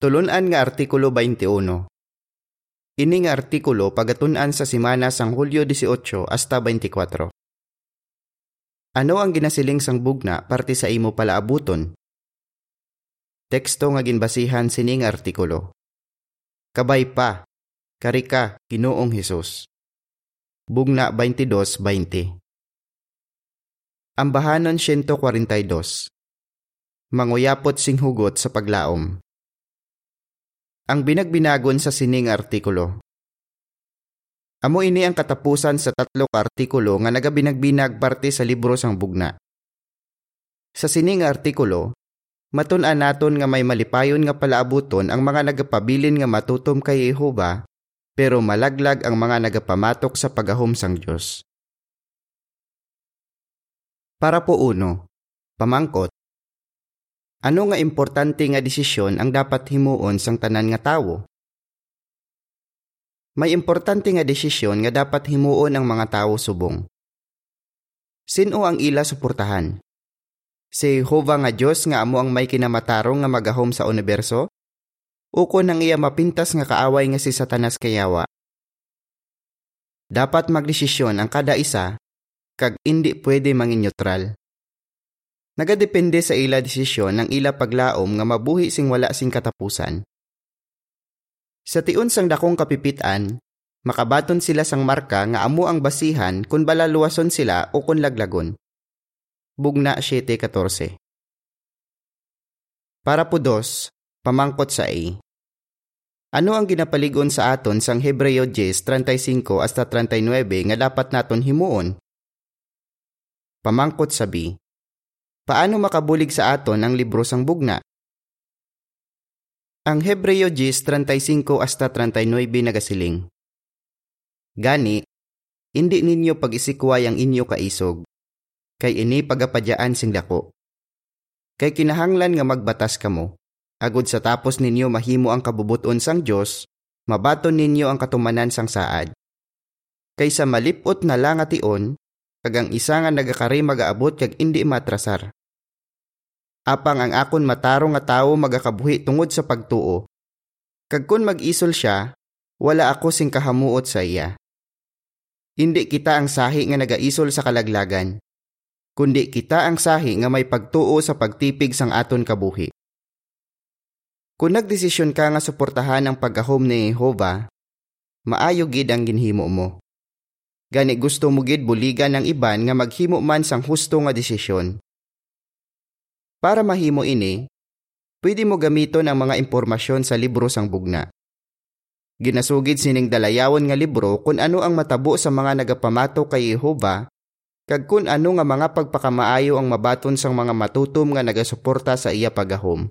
Tulunan nga Artikulo 21. Ini nga artikulo pagatunan sa simana sang Hulyo 18 hasta 24. Ano ang ginasiling sang bugna parte sa imo palaabuton? Teksto nga ginbasihan sining artikulo. Kabay pa, karika, Ginoong Hesus. Bugna 22:20. Ambahanon 142. Manguyapot sing hugot sa paglaom. Ang binagbinagon sa sining artikulo. Amo ini ang katapusan sa tatlo ka artikulo nga nagabinagbinag parte sa libro sang bugna. Sa sining artikulo, matun-an naton nga may malipayon nga palaabuton ang mga nagapabilin nga matutom kay Jehova, pero malaglag ang mga nagapamatok sa pagahom sang Dios. Para po uno, pamangkot, ano nga importante nga desisyon ang dapat himuon sang tanan nga tawo? May importante nga desisyon nga dapat himuon ang mga tawo subong. Sino ang ila suportahan? Si Jehovah nga Dios nga amo ang may kinamatarong nga magahom sa universo? Uko nang iya mapintas nga kaaway nga si Satanas kayawa? Dapat magdesisyon ang kada isa kag indi pwede mangin neutral. Nagadepende sa ila desisyon ng ila paglaom nga mabuhi sing wala sing katapusan. Sa tiun sang dakong kapipitan, makabaton sila sang marka nga amo ang basihan kung balaluwason sila o kung laglagon. Bugna 7.14 Para po dos, pamangkot sa A. Ano ang ginapaligon sa aton sang Hebreo 10.35 hasta 39 nga dapat naton himuon? Pamangkot sa B. Paano makabulig sa aton ang libro sang bugna? Ang Hebreo 10:35 hasta 39 nagasiling. Gani, hindi ninyo pag-isikway ang inyo kaisog, kay ini pagapadyaan sing dako. Kay kinahanglan nga magbatas kamo, agud sa tapos ninyo mahimo ang kabubuton sang Dios, mabaton ninyo ang katumanan sang saad. Kaysa malipot na lang ation, kag ang isa nga nagakari magaabot kag indi matrasar apang ang akon matarong nga tawo magakabuhi tungod sa pagtuo. Kag kun mag-isol siya, wala ako sing kahamuot sa iya. Hindi kita ang sahi nga nagaisol sa kalaglagan, kundi kita ang sahi nga may pagtuo sa pagtipig sang aton kabuhi. Kung nagdesisyon ka nga suportahan ang pagahom ni Jehova, maayo gid ang ginhimo mo. Gani gusto mo gid buligan ng iban nga maghimo man sang husto nga desisyon. Para mahimo ini, pwede mo gamiton ang mga impormasyon sa libro sang bugna. Ginasugid sining dalayawon nga libro kung ano ang matabo sa mga nagapamato kay Jehova kag kung ano nga mga pagpakamaayo ang mabaton sang mga matutom nga nagasuporta sa iya pagahom.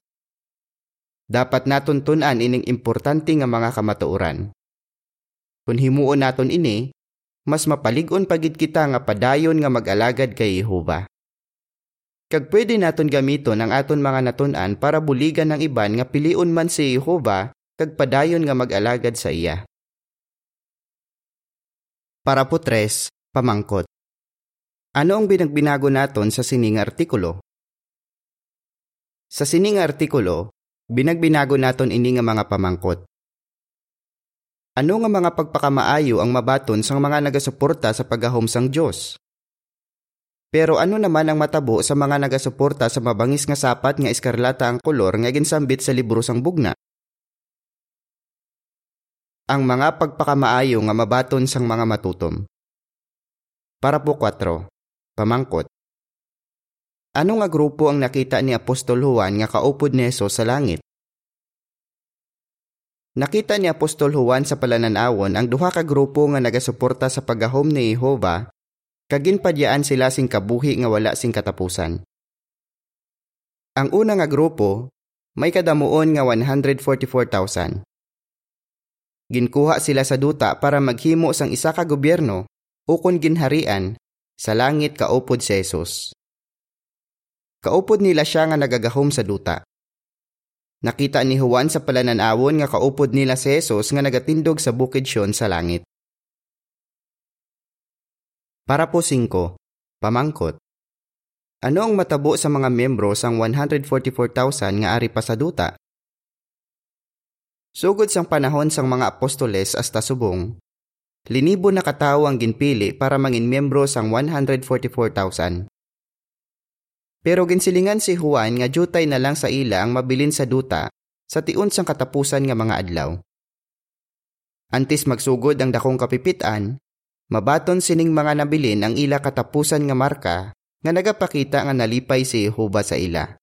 Dapat naton tun-an ining importante nga mga kamatuoran. Kung himuon naton ini, mas mapalig-on pagid kita nga padayon nga mag-alagad kay Jehova. Kag pwede naton gamiton ang aton mga natun-an para buligan ng iban nga piliun man si Jehova kag padayon nga mag-alagad sa iya. Para po tres, pamangkot. Ano ang binagbinago naton sa sining artikulo? Sa sining artikulo, binagbinago naton ini nga mga pamangkot. Ano nga mga pagpakamaayo ang mabaton sang mga nagasuporta sa pagahom sang Dios? Pero ano naman ang matabo sa mga nagasuporta sa mabangis nga sapat nga eskarlata ang kolor nga ginsambit sa libro sang bugna? Ang mga pagpakamaayo nga mabaton sang mga matutom. Para po 4. Pamangkot. Ano nga grupo ang nakita ni Apostol Juan nga kaupod ni Jesus sa langit? Nakita ni Apostol Juan sa palananawon ang duha ka grupo nga nagasuporta sa pagahom ni Jehova kaginpadyaan sila sing kabuhi nga wala sing katapusan. Ang una nga grupo, may kadamuon nga 144,000. Ginkuha sila sa duta para maghimo sang isa ka gobyerno kung ginharian sa langit kaupod si Jesus. Kaupod nila siya nga nagagahom sa duta. Nakita ni Juan sa palananawon nga kaupod nila si Jesus nga nagatindog sa bukid siyon sa langit. Para po 5. Pamangkot. Ano ang matabo sa mga membro sang 144,000 nga ari pa sa duta? Sugod sang panahon sang mga apostoles hasta subong, linibo na katawo ang ginpili para mangin miyembro sang 144,000. Pero ginsilingan si Juan nga jutay na lang sa ila ang mabilin sa duta sa tiun sang katapusan nga mga adlaw. Antis magsugod ang dakong kapipitan, mabaton sining mga nabilin ang ila katapusan nga marka nga nagapakita nga nalipay si Jehova sa ila.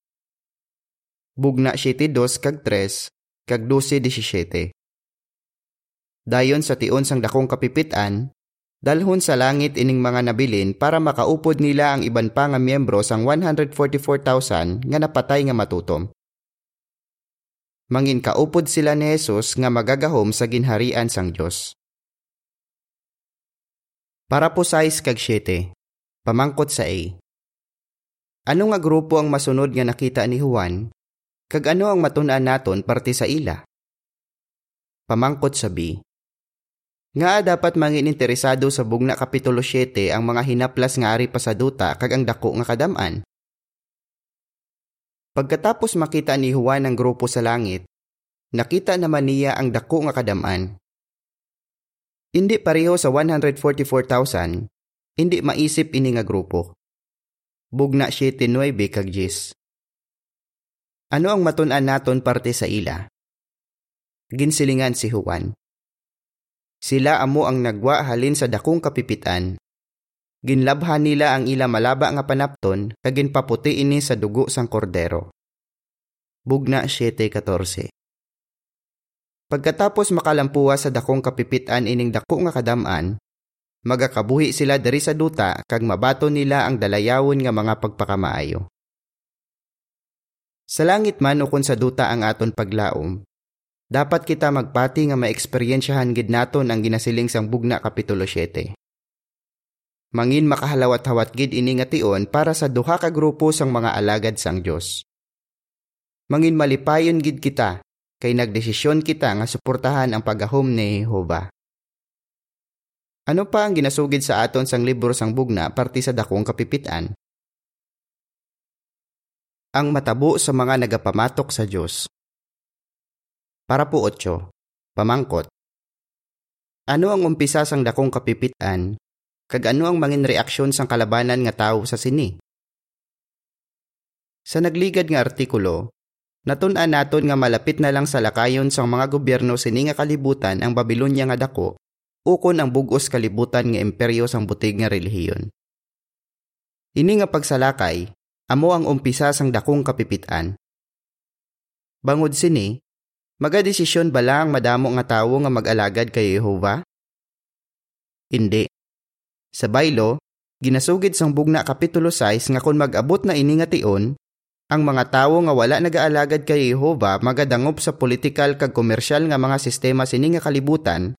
Bugna 7.2 kag 3 kag 12.17. Dayon sa tion sang dakong kapipitan, dalhon sa langit ining mga nabilin para makaupod nila ang iban pa nga miyembro sang 144,000 nga napatay nga matutom. Mangin kaupod sila ni Jesus nga magagahom sa ginharian sang Dios. Para po 6 kag 7. Pamangkot sa A. Ano nga grupo ang masunod nga nakita ni Juan Kag ano ang matun-an naton parte sa ila? Pamangkot sa B. Nga dapat mangin interesado sa bugna kapitulo 7 ang mga hinaplas nga ari pa sa duta kag ang dako nga kadaman. Pagkatapos makita ni Juan ang grupo sa langit, nakita naman niya ang dako nga kadaman. Hindi pareho sa 144,000, hindi maisip ini nga grupo. Bugna 7-9 kag 10. Ano ang matun-an naton parte sa ila? Ginsilingan si Juan. Sila amo ang nagwa halin sa dakong kapipitan. Ginlabhan nila ang ila malaba nga panapton kag ginpaputi ini sa dugo sang kordero. Bugna 7:14. Pagkatapos makalampuwa sa dakong kapipitan ining dako nga kadaman, magakabuhi sila diri sa duta kag mabato nila ang dalayawon nga mga pagpakamaayo. Sa langit man o sa duta ang aton paglaom, dapat kita magpati nga maeksperiensyahan gid naton ang ginasiling sang bugna kapitulo 7. Mangin makahalawat-hawat gid ini nga tion para sa duha ka grupo sang mga alagad sang Dios. Mangin malipayon gid kita kay nagdesisyon kita nga suportahan ang pagahom ni Jehova. Ano pa ang ginasugid sa aton sang libro sang bugna parte sa dakong kapipitan? ang matabo sa mga nagapamatok sa Diyos. Para po otso, pamangkot. Ano ang umpisa sang dakong kapipitan, kag ano ang mangin reaksyon sang kalabanan nga tao sa sini? Sa nagligad nga artikulo, natun-an naton nga malapit na lang sa lakayon sang mga gobyerno sini nga kalibutan ang Babylonia nga dako, ukon ang bugos kalibutan nga imperyo sang butig nga relihiyon. Ini nga pagsalakay, amo ang umpisa sang dakong kapipitan. Bangod sini, magadesisyon ba lang madamo nga tawo nga mag-alagad kay Jehova? Hindi. Sa baylo, ginasugid sang bugna kapitulo 6 nga kung mag-abot na ini nga tion, ang mga tawo nga wala nagaalagad kay Jehova magadangop sa politikal kag komersyal nga mga sistema sini nga kalibutan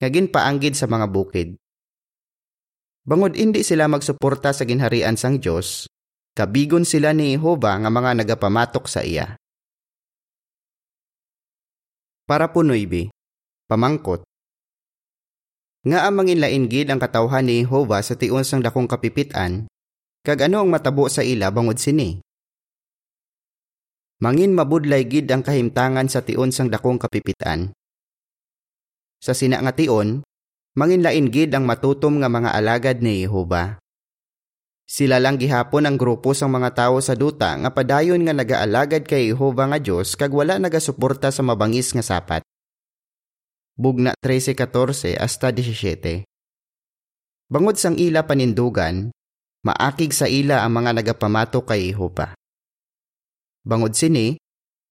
nga ginpaanggid sa mga bukid. Bangod hindi sila magsuporta sa ginharian sang Dios, Kabigon sila ni Jehova nga mga nagapamatok sa iya. Para po noibi, pamangkot. Nga ang manginlain gid ang katawhan ni Jehova sa tiun sang dakong kapipitan, kag ano ang matabo sa ila bangod sini. Mangin mabudlay gid ang kahimtangan sa tiun sang dakong kapipitan. Sa sina nga tion, manginlain gid ang matutom nga mga alagad ni Jehova. Sila lang gihapon ang grupo sang mga tawo sa duta nga padayon nga nagaalagad kay Jehova nga Dios kag wala nagasuporta sa mabangis nga sapat. Bugna 13:14 hasta 17. Bangod sang ila panindugan, maakig sa ila ang mga nagapamato kay Jehova. Bangod sini,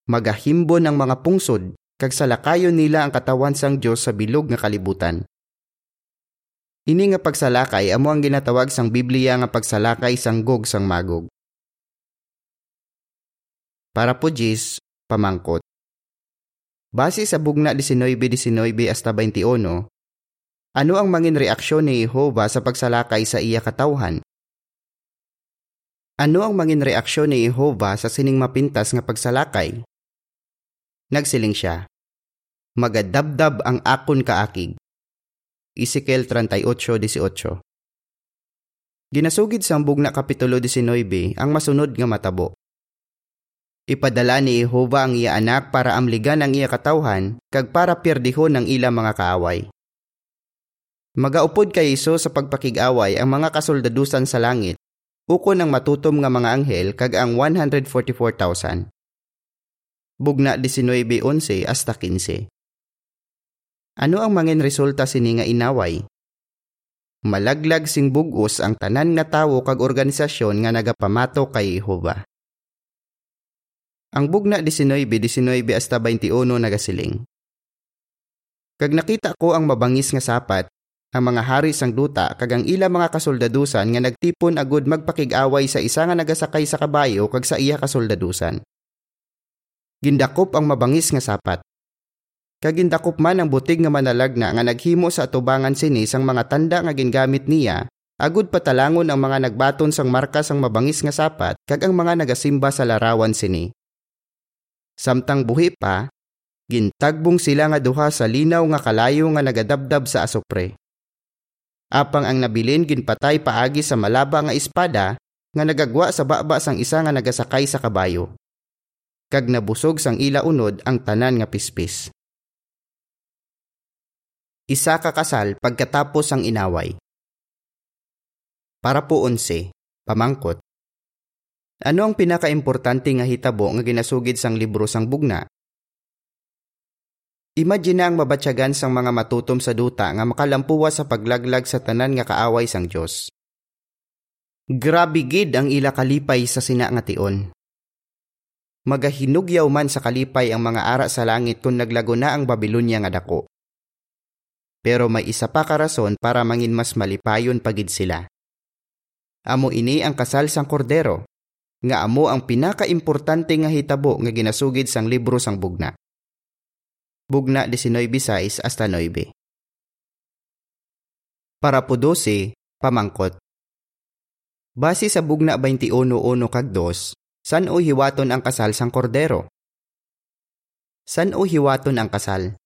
magahimbon ang mga pungsod kag salakayon nila ang katawan sang Dios sa bilog nga kalibutan. Ini nga pagsalakay amo ang ginatawag sang Biblia nga pagsalakay sang gog sang magog. Para po Jis, pamangkot. Base sa bugna 19-19 hasta 21, ano ang mangin reaksyon ni Jehova sa pagsalakay sa iya katawhan? Ano ang mangin reaksyon ni Jehova sa sining mapintas nga pagsalakay? Nagsiling siya, Magadabdab ang akon kaakig. Ezekiel 38:18. Ginasugid sa ambog kapitulo 19 ang masunod nga matabo. Ipadala ni Jehova ang iya anak para amligan ang iya katawhan kag para pierdihon ang ila mga kaaway. Magaupod kay Iso sa pagpakig-away ang mga kasoldadusan sa langit, uko ng matutom nga mga anghel kag ang 144,000. Bugna 19.11 hasta 15. Ano ang mangin resulta sini nga inaway? Malaglag sing bugos ang tanan nga tawo kag organisasyon nga nagapamato kay Jehova. Ang bugna 19-19 hasta 21 nagasiling. Kag nakita ko ang mabangis nga sapat, ang mga hari sang duta kag ang ila mga kasoldadusan nga nagtipon agud magpakig-away sa isa nga nagasakay sa kabayo kag sa iya kasoldadusan. Gindakop ang mabangis nga sapat. Kag gindakop man ang butig nga manalagna nga naghimo sa atubangan sini sang mga tanda nga gingamit niya agud patalangon ang mga nagbaton sang marka sang mabangis nga sapat kag ang mga nagasimba sa larawan sini. Samtang buhi pa, gintagbong sila nga duha sa linaw nga kalayo nga nagadabdab sa asopre. Apang ang nabilin ginpatay paagi sa malaba nga espada nga nagagwa sa baba sang isa nga nagasakay sa kabayo. Kag nabusog sang ila unod ang tanan nga pispis. Isa ka kasal pagkatapos ang inaway. Para po onse, pamangkot, ano ang pinakaimportante nga hitabo nga ginasugid sang libro sang bugna? Imagine ang mabatyagan sang mga matutom sa duta nga makalampuwa sa paglaglag sa tanan nga kaaway sang Dios. Grabe gid ang ila kalipay sa sina nga tion. Magahinugyaw man sa kalipay ang mga ara sa langit kung naglago na ang Babylonia nga dako. Pero may isa pa ka rason para mangin mas malipayon pagid sila. Amo ini ang kasal sang kordero nga amo ang pinakaimportante nga hitabo nga ginasugid sang libro sang bugna. Bugna 19.6 hasta 9. Para po 12, pamangkot. Base sa bugna 21.1 kag 2, san o hiwaton ang kasal sang kordero? San o hiwaton ang kasal?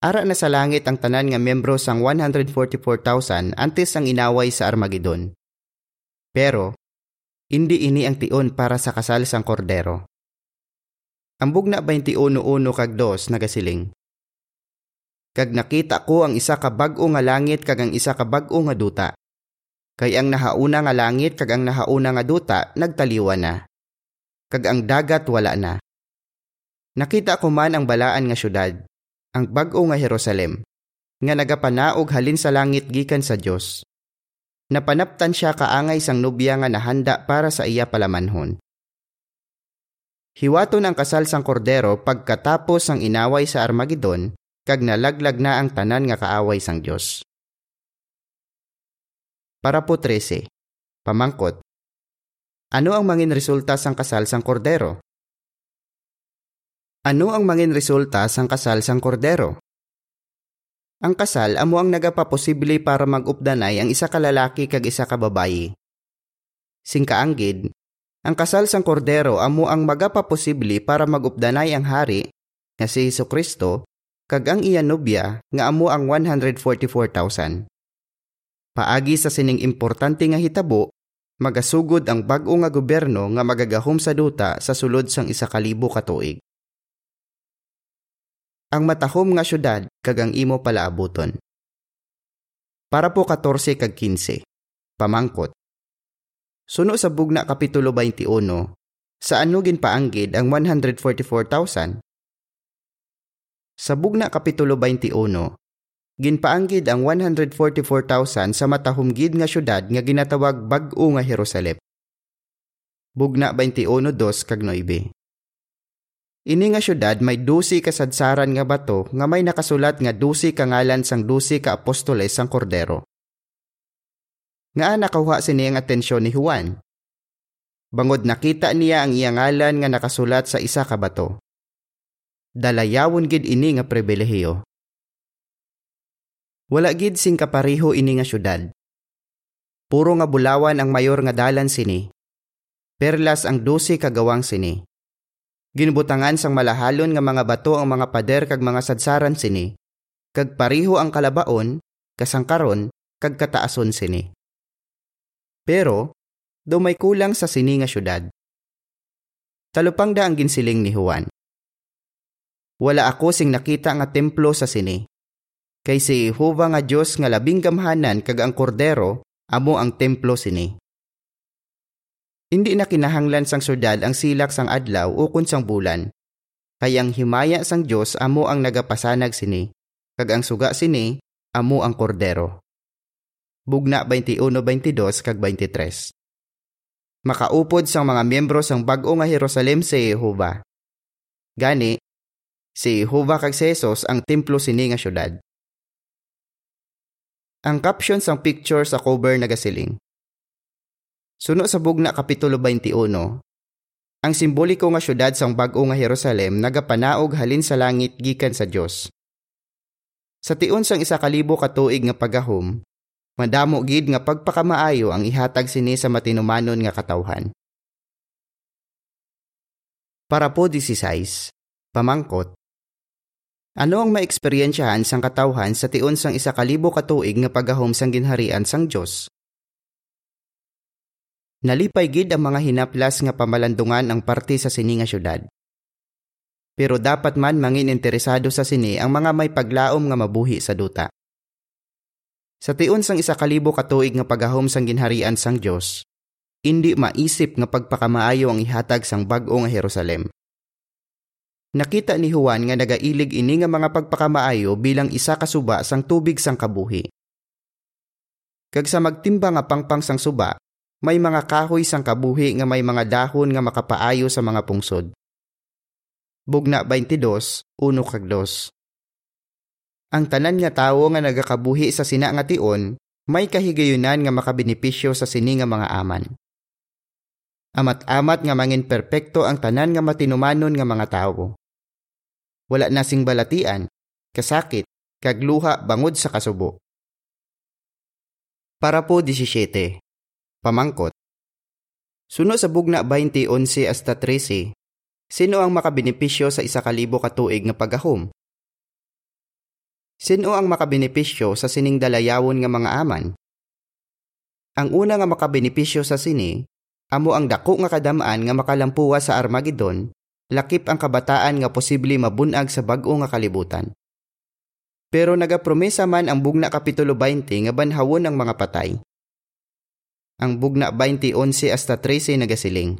Ara na sa langit ang tanan nga membro sang 144,000 antes ang inaway sa Armageddon. Pero, hindi ini ang tion para sa kasal sang kordero. Ang bugna 21.1 kag 2 nagasiling. Kag nakita ko ang isa ka bag-o nga langit kag ang isa ka bag-o nga duta. Kay ang nahauna nga langit kag ang nahauna nga duta nagtaliwa na. Kag ang dagat wala na. Nakita ko man ang balaan nga syudad, ang bag-o nga Jerusalem, nga nagapanaog halin sa langit gikan sa Dios Napanaptan siya kaangay sang nobya nga nahanda para sa iya palamanhon. Hiwaton ang kasal sang kordero pagkatapos ang inaway sa Armageddon kag nalaglag na ang tanan nga kaaway sang Dios. Para po 13. Pamangkot. Ano ang mangin resulta sang kasal sang kordero? Ano ang mangin resulta sang kasal sang kordero? Ang kasal amo ang nagapaposible para mag-updanay ang isa ka lalaki kag isa ka babayi. Singkaanggid, ang kasal sang kordero amo ang magapaposible para mag-updanay ang hari nga si Hesus Kristo kag ang iya nobya nga amo ang 144,000. Paagi sa sining importante nga hitabo, magasugod ang bag-o nga gobyerno nga magagahom sa duta sa sulod sang isa kalibo ka tuig ang matahom nga syudad kag ang imo palaabuton. Para po 14 kag 15. Pamangkot. Suno sa bugna kapitulo 21, saan no ginpaanggid ang 144,000? Sa bugna kapitulo 21, ginpaanggid ang 144,000 sa matahumgid nga syudad nga ginatawag bag-o nga Jerusalem. Bugna 21:2 kag 9. Ini nga syudad may dusi kasadsaran nga bato nga may nakasulat nga dusi kangalan sang dusi ka apostoles sang kordero. Nga nakahuha sini ang atensyon ni Juan. Bangod nakita niya ang iyang ngalan nga nakasulat sa isa ka bato. Dalayawon gid ini nga pribilehiyo. Wala gid sing kapariho ini nga syudad. Puro nga bulawan ang mayor nga dalan sini. Perlas ang dusi kagawang sini Ginbutangan sang malahalon nga mga bato ang mga pader kag mga sadsaran sini. Kag pariho ang kalabaon, kasangkaron, kag kataason sini. Pero, do may kulang sa sini nga syudad. Talupang da ang ginsiling ni Juan. Wala ako sing nakita nga templo sa sini. Kay si Jehova nga Dios nga labing gamhanan kag ang kordero amo ang templo sini. Hindi na kinahanglan sang syudad ang silak sang adlaw o kun sang bulan. Kay ang himaya sang Dios amo ang nagapasanag sini, kag ang suga sini amo ang kordero. Bugna 21:22 kag 23. Makaupod sang mga miyembro sang bag-o nga Jerusalem si Jehova. Gani, si Jehova kag si Jesus ang templo sini nga syudad. Ang caption sang picture sa cover nagasiling. Suno sa bugna kapitulo 21, ang simboliko nga syudad sang bag-o nga Jerusalem nagapanaog halin sa langit gikan sa Dios. Sa tion sang isa kalibo ka tuig nga pagahom, madamo gid nga pagpakamaayo ang ihatag sini sa matinumanon nga katawhan. Para po 16, pamangkot, ano ang maeksperiensyahan sang katawhan sa tion sang isa kalibo katuig nga pagahom sang ginharian sang Dios? Nalipay gid ang mga hinaplas nga pamalandungan ang parte sa sini nga syudad. Pero dapat man mangin interesado sa sini ang mga may paglaom nga mabuhi sa duta. Sa tion sang isa kalibo katuig nga pagahom sang ginharian sang Dios, hindi maisip nga pagpakamaayo ang ihatag sang bag-o nga Jerusalem. Nakita ni Juan nga nagailig ini nga mga pagpakamaayo bilang isa ka suba sang tubig sang kabuhi. Kag sa magtimba nga pangpang sang suba, may mga kahoy sang kabuhi nga may mga dahon nga makapaayo sa mga pungsod. Bugna 22, uno kag dos. Ang tanan nga tawo nga nagakabuhi sa sina nga tion, may kahigayunan nga makabenepisyo sa sini nga mga aman. Amat-amat nga mangin perpekto ang tanan nga matinumanon nga mga tawo wala na sing balatian, kasakit, kagluha bangod sa kasubo. Para po 17. Pamangkot. Suno sa bugna 2011 hasta 13, sino ang makabenepisyo sa isa kalibo katuig nga pagahom? Sino ang makabenepisyo sa sining dalayawon nga mga aman? Ang una nga makabenepisyo sa sini, amo ang dako nga kadamaan nga makalampuwa sa Armageddon lakip ang kabataan nga posible mabunag sa bag-o nga kalibutan. Pero nagapromesa man ang bugna kapitulo 20 nga banhawon ang mga patay. Ang bugna 20:11 hasta 13 nagasiling.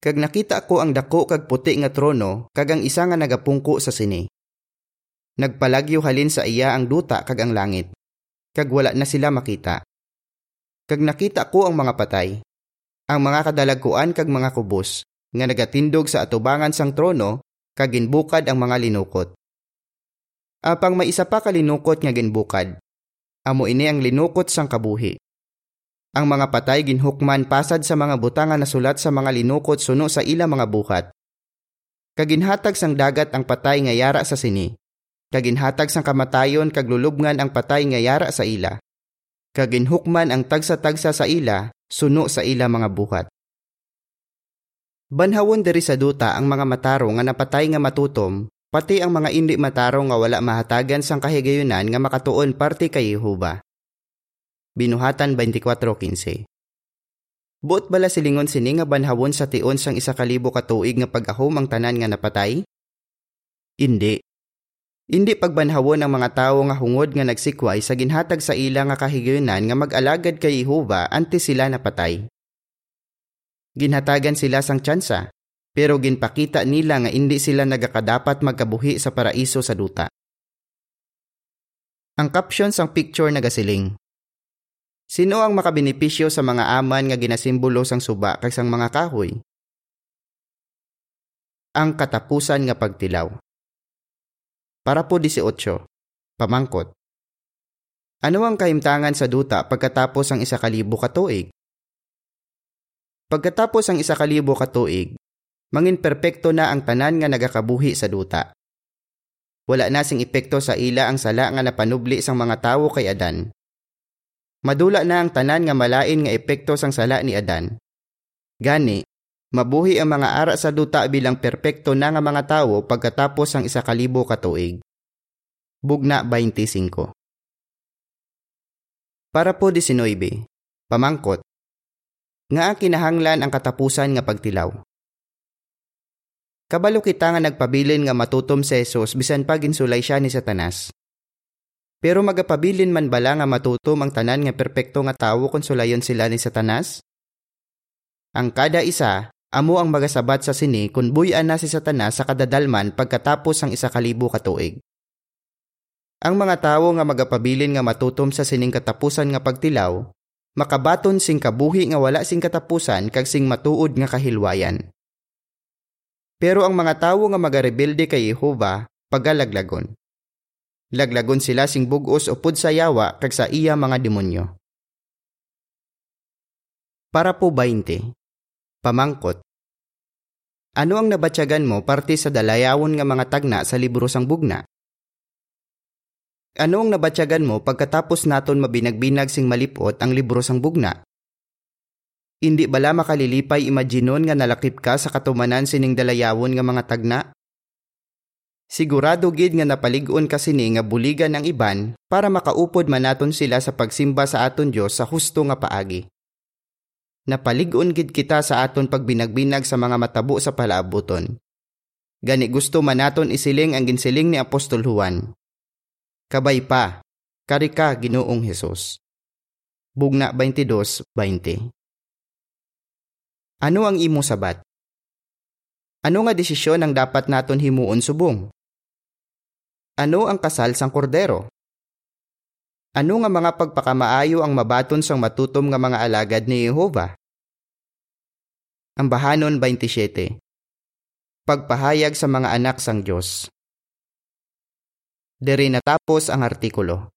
Kag nakita ko ang dako kag puti nga trono kag ang isa nga nagapungko sa sini. Nagpalagyo halin sa iya ang duta kag ang langit. Kag wala na sila makita. Kag nakita ko ang mga patay, ang mga kadalagkuan kag mga kubos, nga nagatindog sa atubangan sang trono kag ginbukad ang mga linukot. Apang may isa pa ka linukot nga ginbukad. Amo ini ang linukot sang kabuhi. Ang mga patay ginhukman pasad sa mga butanga na sulat sa mga linukot suno sa ila mga buhat. Kaginhatag sang dagat ang patay nga yara sa sini. Kaginhatag sang kamatayon kag lulubngan ang patay nga yara sa ila. Kaginhukman ang tagsa-tagsa sa ila suno sa ila mga buhat. Banhawon diri sa duta ang mga mataro nga napatay nga matutom, pati ang mga indi mataro nga wala mahatagan sang kahigayunan nga makatuon parte kay Jehova. Binuhatan 24:15. Buot bala silingon sini nga banhawon sa tion sang isa kalibo ka tuig nga pagahom ang tanan nga napatay? Indi. Indi pagbanhawon ang mga tawo nga hungod nga nagsikway sa ginhatag sa ila nga kahigayunan nga mag-alagad kay Jehova antes sila napatay. Ginhatagan sila sang tsansa, pero ginpakita nila nga hindi sila nagakadapat magkabuhi sa paraiso sa duta. Ang caption sang picture nagasiling. Sino ang makabenepisyo sa mga aman nga ginasimbolo sang suba kay sang mga kahoy? Ang katapusan nga pagtilaw. Para po 18. Pamangkot. Ano ang kahimtangan sa duta pagkatapos ang isa kalibo katuig? Pagkatapos ang isa kalibo katuig, mangin perpekto na ang tanan nga nagakabuhi sa duta. Wala na sing epekto sa ila ang sala nga napanubli sang mga tawo kay Adan. Madula na ang tanan nga malain nga epekto sang sala ni Adan. Gani, mabuhi ang mga ara sa duta bilang perpekto na nga mga tawo pagkatapos ang isa kalibo katuig. Bugna 25 Para po 19, pamangkot, nga kinahanglan ang katapusan nga pagtilaw. Kabalo kita nga nagpabilin nga matutom si Jesus bisan pa ginsulay siya ni Satanas. Pero magapabilin man bala nga matutom ang tanan nga perpekto nga tawo kung sulayon sila ni Satanas? Ang kada isa, amo ang magasabat sa sini kung buyan na si Satanas sa kadadalman pagkatapos ang isa kalibo katuig. Ang mga tawo nga magapabilin nga matutom sa sining katapusan nga pagtilaw, makabaton sing kabuhi nga wala sing katapusan kag sing matuod nga kahilwayan. Pero ang mga tawo nga magarebelde kay Jehova, pagalaglagon. Laglagon sila sing bugos o pud sa yawa kag sa iya mga demonyo. Para po 20. Pamangkot. Ano ang nabatyagan mo parte sa dalayawon nga mga tagna sa libro sang bugna? Ano ang nabatyagan mo pagkatapos naton mabinagbinag sing malipot ang libro sang bugna? Hindi bala makalilipay imaginon nga nalakip ka sa katumanan sining dalayawon nga mga tagna? Sigurado gid nga napaligon ka sini nga buligan ang iban para makaupod manaton sila sa pagsimba sa aton Dios sa husto nga paagi. Napaligon gid kita sa aton pagbinagbinag sa mga matabo sa palaabuton. Gani gusto manaton isiling ang ginsiling ni Apostol Juan. Kabay pa, karika Ginoong Hesus. Bugna 22:20 ano ang imo sabat? Ano nga desisyon ang dapat naton himuon subong? Ano ang kasal sang kordero? Ano nga mga pagpakamaayo ang mabaton sang matutom nga mga alagad ni Jehova? Ang Bahanon 27 Pagpahayag sa mga anak sang Diyos Diri natapos ang artikulo.